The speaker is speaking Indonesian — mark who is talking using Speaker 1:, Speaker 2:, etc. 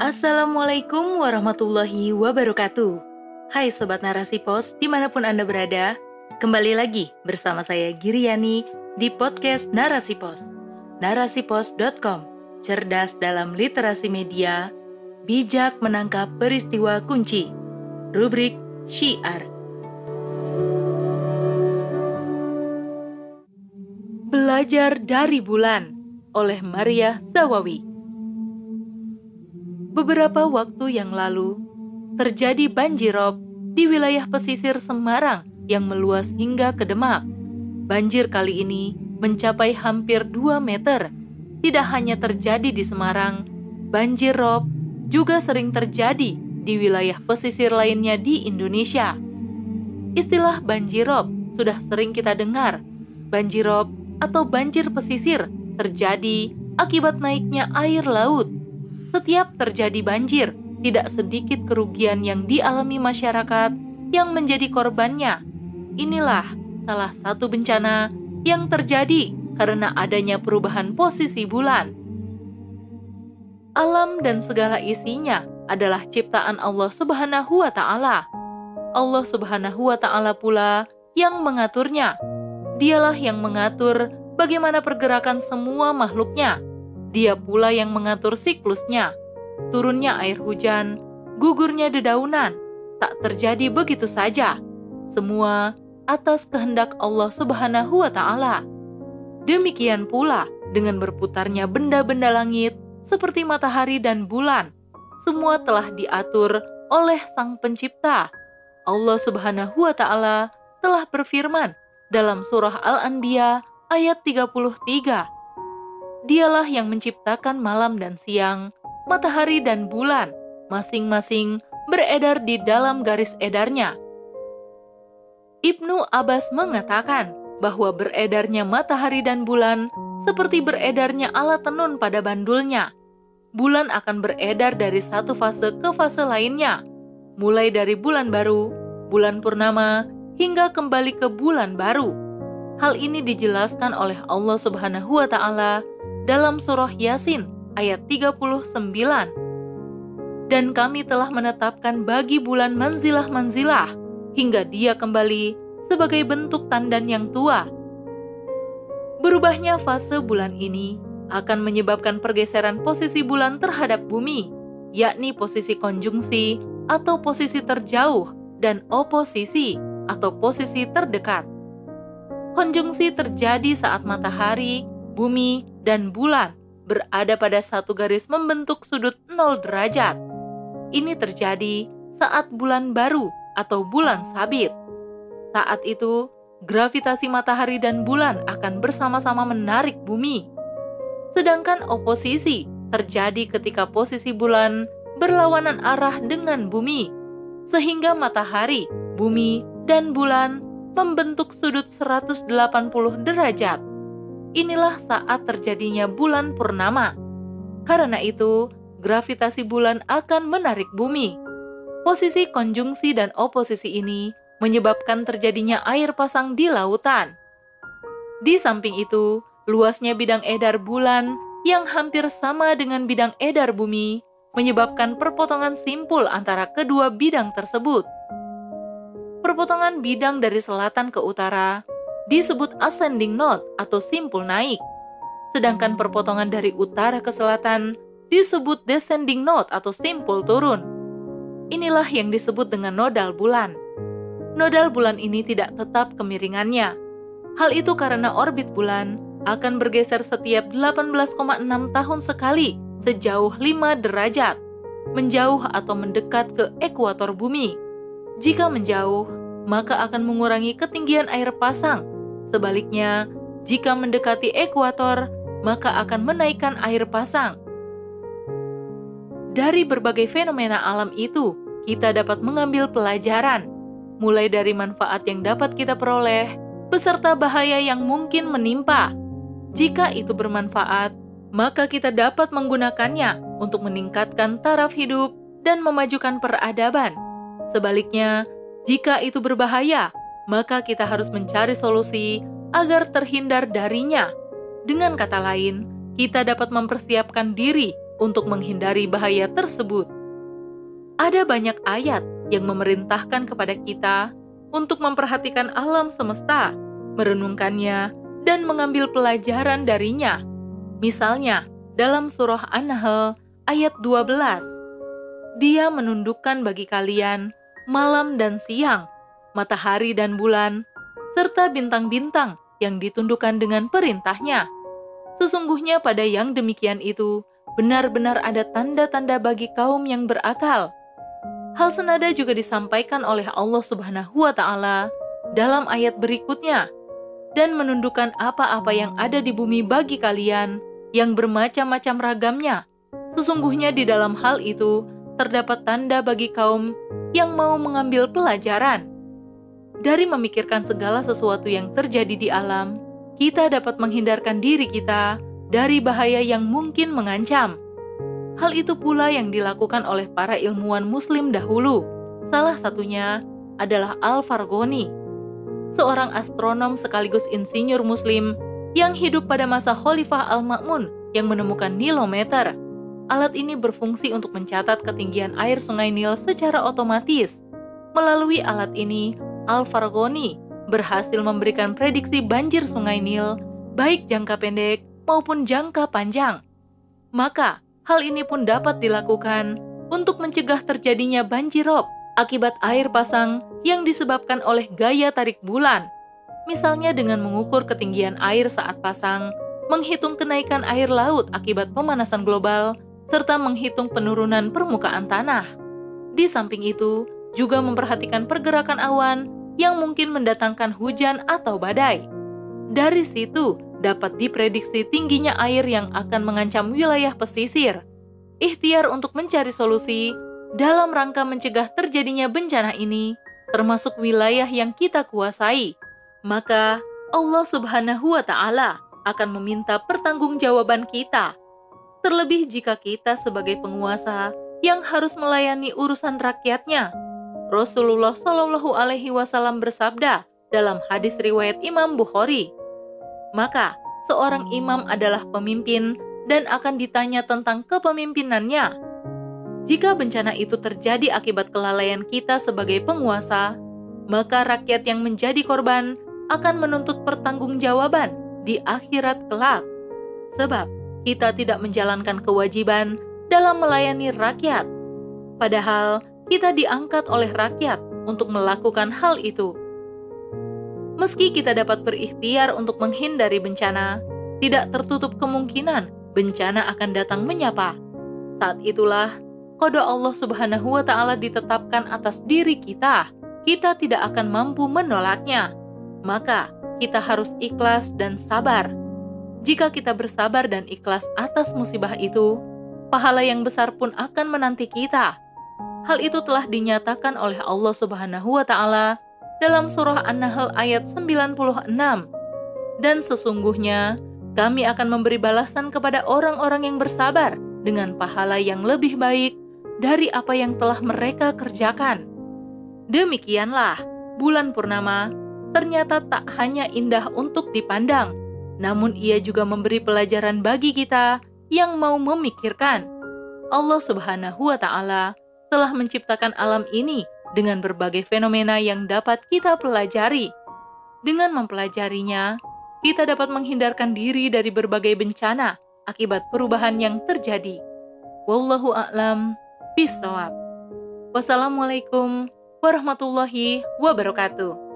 Speaker 1: Assalamualaikum warahmatullahi wabarakatuh. Hai Sobat Narasi Pos, di mana pun Anda berada, kembali lagi bersama saya Giriani di podcast Narasi Pos. Narasipos.com, cerdas dalam literasi media, bijak menangkap peristiwa kunci. Rubrik Syiar. Belajar dari Bulan oleh Maria Zawawi. Beberapa waktu yang lalu, terjadi banjirop di wilayah pesisir Semarang yang meluas hingga ke Demak. Banjir kali ini mencapai hampir 2 meter. Tidak hanya terjadi di Semarang, banjir rob juga sering terjadi di wilayah pesisir lainnya di Indonesia. Istilah banjirop sudah sering kita dengar. Banjirop atau banjir pesisir terjadi akibat naiknya air laut. Setiap terjadi banjir, tidak sedikit kerugian yang dialami masyarakat yang menjadi korbannya. Inilah salah satu bencana yang terjadi karena adanya perubahan posisi bulan. Alam dan segala isinya adalah ciptaan Allah Subhanahu wa Ta'ala. Allah Subhanahu wa Ta'ala pula yang mengaturnya. Dialah yang mengatur bagaimana pergerakan semua makhluknya. Dia pula yang mengatur siklusnya. Turunnya air hujan, gugurnya dedaunan, tak terjadi begitu saja. Semua atas kehendak Allah Subhanahu wa taala. Demikian pula dengan berputarnya benda-benda langit seperti matahari dan bulan. Semua telah diatur oleh Sang Pencipta. Allah Subhanahu wa taala telah berfirman dalam surah Al-Anbiya ayat 33. Dialah yang menciptakan malam dan siang, matahari dan bulan, masing-masing beredar di dalam garis edarnya. Ibnu Abbas mengatakan bahwa beredarnya matahari dan bulan seperti beredarnya alat tenun pada bandulnya. Bulan akan beredar dari satu fase ke fase lainnya, mulai dari bulan baru, bulan purnama, hingga kembali ke bulan baru. Hal ini dijelaskan oleh Allah Subhanahu wa taala dalam surah Yasin ayat 39. Dan kami telah menetapkan bagi bulan manzilah-manzilah hingga dia kembali sebagai bentuk tandan yang tua. Berubahnya fase bulan ini akan menyebabkan pergeseran posisi bulan terhadap bumi, yakni posisi konjungsi atau posisi terjauh dan oposisi atau posisi terdekat. Konjungsi terjadi saat matahari, bumi, dan bulan berada pada satu garis membentuk sudut 0 derajat. Ini terjadi saat bulan baru atau bulan sabit. Saat itu, gravitasi matahari dan bulan akan bersama-sama menarik bumi. Sedangkan oposisi terjadi ketika posisi bulan berlawanan arah dengan bumi, sehingga matahari, bumi, dan bulan membentuk sudut 180 derajat. Inilah saat terjadinya bulan purnama. Karena itu, gravitasi bulan akan menarik bumi. Posisi konjungsi dan oposisi ini menyebabkan terjadinya air pasang di lautan. Di samping itu, luasnya bidang edar bulan yang hampir sama dengan bidang edar bumi menyebabkan perpotongan simpul antara kedua bidang tersebut perpotongan bidang dari selatan ke utara disebut ascending node atau simpul naik, sedangkan perpotongan dari utara ke selatan disebut descending node atau simpul turun. Inilah yang disebut dengan nodal bulan. Nodal bulan ini tidak tetap kemiringannya. Hal itu karena orbit bulan akan bergeser setiap 18,6 tahun sekali sejauh 5 derajat, menjauh atau mendekat ke ekuator bumi. Jika menjauh, maka akan mengurangi ketinggian air pasang. Sebaliknya, jika mendekati ekuator, maka akan menaikkan air pasang. Dari berbagai fenomena alam itu, kita dapat mengambil pelajaran, mulai dari manfaat yang dapat kita peroleh, beserta bahaya yang mungkin menimpa. Jika itu bermanfaat, maka kita dapat menggunakannya untuk meningkatkan taraf hidup dan memajukan peradaban. Sebaliknya, jika itu berbahaya, maka kita harus mencari solusi agar terhindar darinya. Dengan kata lain, kita dapat mempersiapkan diri untuk menghindari bahaya tersebut. Ada banyak ayat yang memerintahkan kepada kita untuk memperhatikan alam semesta, merenungkannya, dan mengambil pelajaran darinya. Misalnya, dalam surah An-Nahl ayat 12, Dia menundukkan bagi kalian malam dan siang, matahari dan bulan, serta bintang-bintang yang ditundukkan dengan perintahnya. Sesungguhnya pada yang demikian itu, benar-benar ada tanda-tanda bagi kaum yang berakal. Hal senada juga disampaikan oleh Allah Subhanahu wa Ta'ala dalam ayat berikutnya, dan menundukkan apa-apa yang ada di bumi bagi kalian yang bermacam-macam ragamnya. Sesungguhnya di dalam hal itu terdapat tanda bagi kaum yang mau mengambil pelajaran. Dari memikirkan segala sesuatu yang terjadi di alam, kita dapat menghindarkan diri kita dari bahaya yang mungkin mengancam. Hal itu pula yang dilakukan oleh para ilmuwan Muslim dahulu. Salah satunya adalah Al-Farghoni, seorang astronom sekaligus insinyur Muslim yang hidup pada masa Khalifah Al-Ma'mun yang menemukan nilometer. Alat ini berfungsi untuk mencatat ketinggian air Sungai Nil secara otomatis. Melalui alat ini, Al-Farghoni berhasil memberikan prediksi banjir Sungai Nil, baik jangka pendek maupun jangka panjang. Maka, Hal ini pun dapat dilakukan untuk mencegah terjadinya banjirop akibat air pasang yang disebabkan oleh gaya tarik bulan. Misalnya dengan mengukur ketinggian air saat pasang, menghitung kenaikan air laut akibat pemanasan global, serta menghitung penurunan permukaan tanah. Di samping itu, juga memperhatikan pergerakan awan yang mungkin mendatangkan hujan atau badai. Dari situ, dapat diprediksi tingginya air yang akan mengancam wilayah pesisir. Ikhtiar untuk mencari solusi dalam rangka mencegah terjadinya bencana ini, termasuk wilayah yang kita kuasai. Maka Allah Subhanahu wa Ta'ala akan meminta pertanggungjawaban kita, terlebih jika kita sebagai penguasa yang harus melayani urusan rakyatnya. Rasulullah Shallallahu Alaihi Wasallam bersabda dalam hadis riwayat Imam Bukhari, maka seorang imam adalah pemimpin dan akan ditanya tentang kepemimpinannya. Jika bencana itu terjadi akibat kelalaian kita sebagai penguasa, maka rakyat yang menjadi korban akan menuntut pertanggungjawaban di akhirat kelak. Sebab kita tidak menjalankan kewajiban dalam melayani rakyat. Padahal kita diangkat oleh rakyat untuk melakukan hal itu. Meski kita dapat berikhtiar untuk menghindari bencana, tidak tertutup kemungkinan bencana akan datang menyapa. Saat itulah kode Allah Subhanahu wa taala ditetapkan atas diri kita. Kita tidak akan mampu menolaknya. Maka kita harus ikhlas dan sabar. Jika kita bersabar dan ikhlas atas musibah itu, pahala yang besar pun akan menanti kita. Hal itu telah dinyatakan oleh Allah Subhanahu wa taala dalam surah An-Nahl ayat 96. Dan sesungguhnya kami akan memberi balasan kepada orang-orang yang bersabar dengan pahala yang lebih baik dari apa yang telah mereka kerjakan. Demikianlah, bulan purnama ternyata tak hanya indah untuk dipandang, namun ia juga memberi pelajaran bagi kita yang mau memikirkan. Allah Subhanahu wa Ta'ala telah menciptakan alam ini dengan berbagai fenomena yang dapat kita pelajari. Dengan mempelajarinya, kita dapat menghindarkan diri dari berbagai bencana akibat perubahan yang terjadi. Wallahu a'lam bishawab. Wassalamualaikum warahmatullahi wabarakatuh.